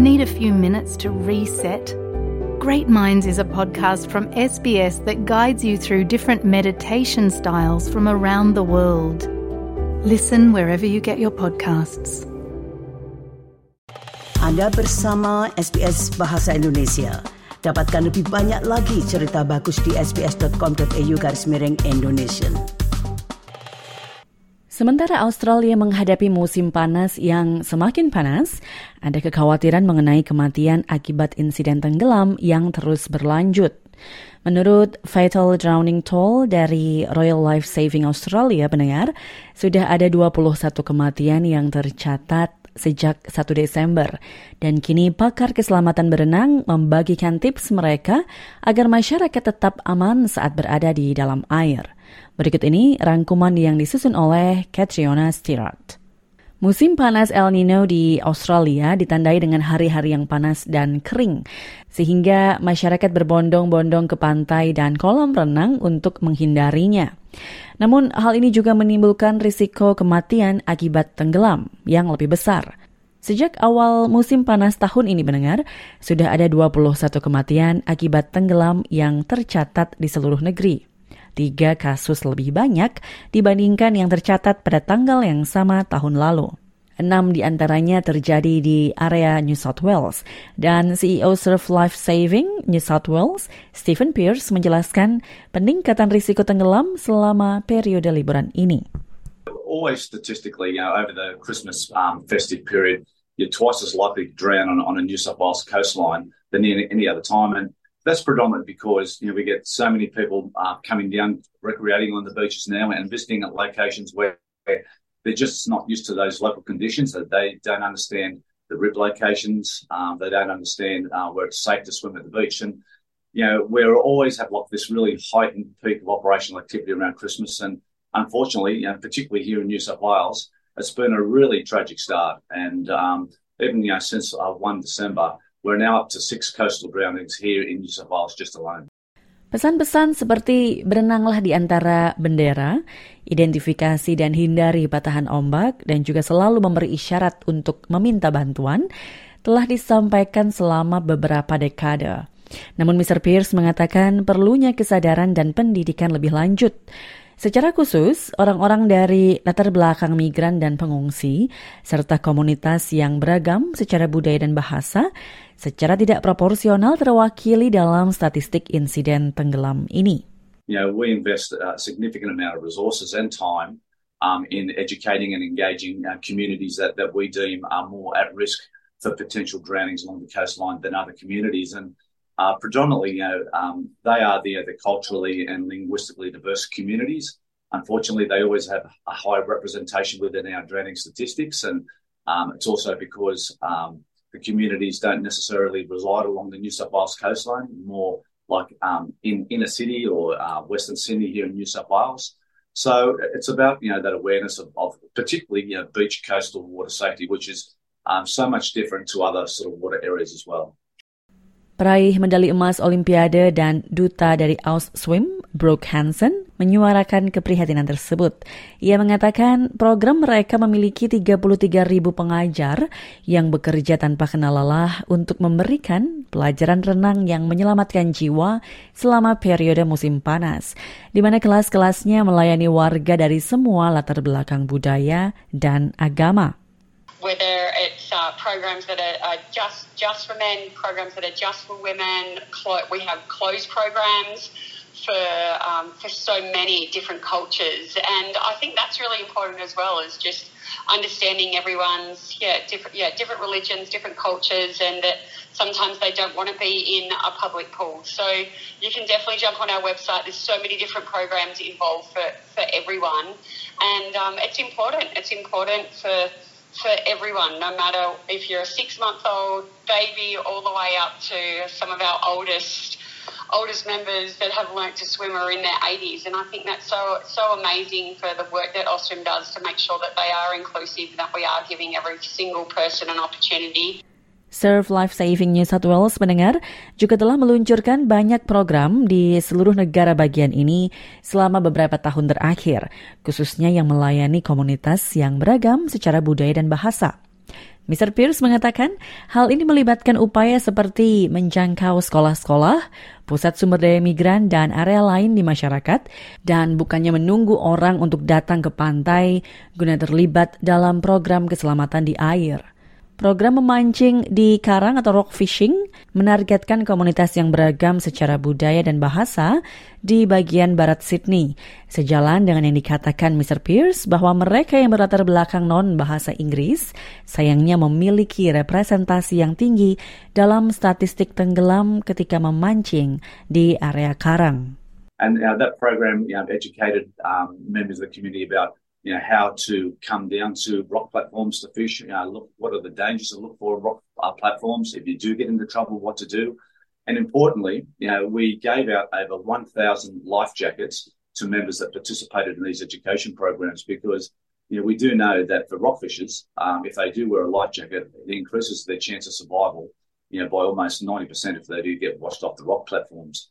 Need a few minutes to reset? Great Minds is a podcast from SBS that guides you through different meditation styles from around the world. Listen wherever you get your podcasts. Anda bersama SBS Bahasa Indonesia. Dapatkan lebih banyak lagi cerita bagus di sbs.com.au garis miring Indonesia. Sementara Australia menghadapi musim panas yang semakin panas, ada kekhawatiran mengenai kematian akibat insiden tenggelam yang terus berlanjut. Menurut Fatal Drowning Toll dari Royal Life Saving Australia pendengar, sudah ada 21 kematian yang tercatat sejak 1 Desember. Dan kini pakar keselamatan berenang membagikan tips mereka agar masyarakat tetap aman saat berada di dalam air. Berikut ini rangkuman yang disusun oleh Catriona Stewart. Musim panas El Nino di Australia ditandai dengan hari-hari yang panas dan kering, sehingga masyarakat berbondong-bondong ke pantai dan kolam renang untuk menghindarinya. Namun, hal ini juga menimbulkan risiko kematian akibat tenggelam yang lebih besar. Sejak awal musim panas tahun ini mendengar, sudah ada 21 kematian akibat tenggelam yang tercatat di seluruh negeri tiga kasus lebih banyak dibandingkan yang tercatat pada tanggal yang sama tahun lalu. Enam di antaranya terjadi di area New South Wales. Dan CEO Surf Life Saving New South Wales, Stephen Pierce, menjelaskan peningkatan risiko tenggelam selama periode liburan ini. Always statistically, you know, over the Christmas um, festive period, you're twice as likely to drown on, on a New South Wales coastline than any, any other time. And that's predominant because you know we get so many people uh, coming down recreating on the beaches now and visiting at locations where they're just not used to those local conditions that they don't understand the rip locations um, they don't understand uh, where it's safe to swim at the beach. And you know we always have like this really heightened peak of operational activity around christmas. And unfortunately you know particularly here in new south wales it's been a really tragic start. And um, even you know since uh, 1 december We're now up to six coastal drownings here in New South Wales just alone. Pesan-pesan seperti berenanglah di antara bendera, identifikasi dan hindari patahan ombak, dan juga selalu memberi isyarat untuk meminta bantuan, telah disampaikan selama beberapa dekade. Namun Mr. Pierce mengatakan perlunya kesadaran dan pendidikan lebih lanjut Secara khusus, orang-orang dari latar belakang migran dan pengungsi, serta komunitas yang beragam secara budaya dan bahasa, secara tidak proporsional terwakili dalam statistik insiden tenggelam ini. You know, we invest a significant amount of resources and time um, in educating and engaging uh, communities that, that we deem are more at risk for potential drownings along the coastline than other communities. And uh, predominantly, you know, um, they are the, the culturally and linguistically diverse communities. Unfortunately, they always have a high representation within our drowning statistics, and um, it's also because um, the communities don't necessarily reside along the New South Wales coastline, more like um, in inner city or uh, Western Sydney here in New South Wales. So it's about you know that awareness of, of particularly you know beach coastal water safety, which is um, so much different to other sort of water areas as well. Peraih medali emas Olimpiade dan duta dari Aus Swim, Brooke Hansen, menyuarakan keprihatinan tersebut. Ia mengatakan program mereka memiliki 33 ribu pengajar yang bekerja tanpa kenal lelah untuk memberikan pelajaran renang yang menyelamatkan jiwa selama periode musim panas, di mana kelas-kelasnya melayani warga dari semua latar belakang budaya dan agama. whether uh, programs that are, are, just just for men, programs that are just for women. we have closed programs for um, for so many different cultures, and I think that's really important as well. Is just understanding everyone's yeah different yeah different religions, different cultures, and that sometimes they don't want to be in a public pool. So you can definitely jump on our website. There's so many different programs involved for for everyone, and um, it's important. It's important for for everyone, no matter if you're a six month old baby all the way up to some of our oldest oldest members that have learnt to swim are in their 80s and I think that's so so amazing for the work that Ostrom does to make sure that they are inclusive and that we are giving every single person an opportunity Surf Life Saving New South Wales mendengar juga telah meluncurkan banyak program di seluruh negara bagian ini selama beberapa tahun terakhir, khususnya yang melayani komunitas yang beragam secara budaya dan bahasa. Mr. Pierce mengatakan hal ini melibatkan upaya seperti menjangkau sekolah-sekolah, pusat sumber daya migran, dan area lain di masyarakat, dan bukannya menunggu orang untuk datang ke pantai guna terlibat dalam program keselamatan di air. Program memancing di karang atau rock fishing menargetkan komunitas yang beragam secara budaya dan bahasa di bagian barat Sydney. Sejalan dengan yang dikatakan Mr. Pierce bahwa mereka yang berlatar belakang non bahasa Inggris sayangnya memiliki representasi yang tinggi dalam statistik tenggelam ketika memancing di area karang. And uh, that program you know, educated um, members of the community about you know, how to come down to rock platforms to fish. You know, look, what are the dangers to look for rock uh, platforms? If you do get into trouble, what to do? And importantly, you know, we gave out over 1,000 life jackets to members that participated in these education programs because, you know, we do know that for rock fishers, um, if they do wear a life jacket, it increases their chance of survival, you know, by almost 90% if they do get washed off the rock platforms.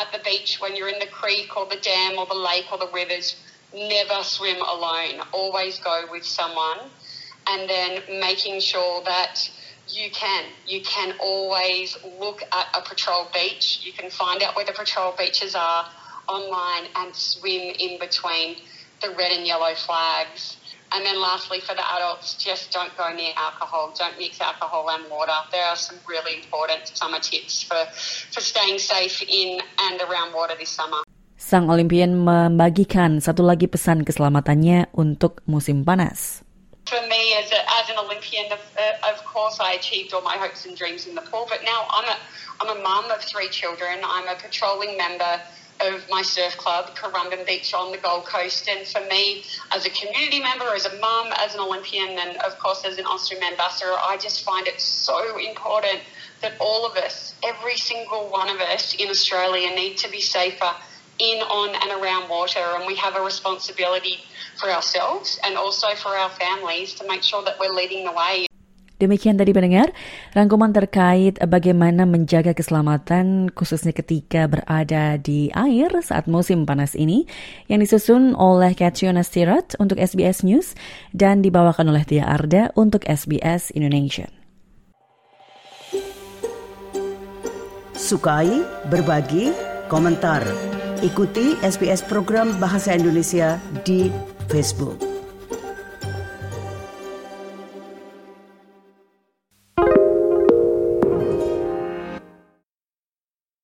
at the beach, when you're in the creek or the dam or the lake or the rivers, never swim alone. Always go with someone. And then making sure that you can. You can always look at a patrol beach. You can find out where the patrol beaches are online and swim in between the red and yellow flags. And then lastly, for the adults, just don't go near alcohol. Don't mix alcohol and water. There are some really important summer tips for, for staying safe in and around water this summer. Sang Olimpian membagikan satu lagi pesan keselamatannya untuk musim panas. For me, as, a, as an Olympian, of, uh, of course, I achieved all my hopes and dreams in the pool. But now I'm a, I'm a mum of three children. I'm a patrolling member of my surf club, Currumbin Beach on the Gold Coast. And for me, as a community member, as a mum, as an Olympian, and of course as an Austrian ambassador, I just find it so important that all of us, every single one of us in Australia, need to be safer in, on, and around water. And we have a responsibility for ourselves and also for our families to make sure that we're leading the way. Demikian tadi pendengar, rangkuman terkait bagaimana menjaga keselamatan khususnya ketika berada di air saat musim panas ini yang disusun oleh Katriona Stirat untuk SBS News dan dibawakan oleh Tia Arda untuk SBS Indonesia. Sukai, berbagi, komentar. Ikuti SBS program Bahasa Indonesia di Facebook.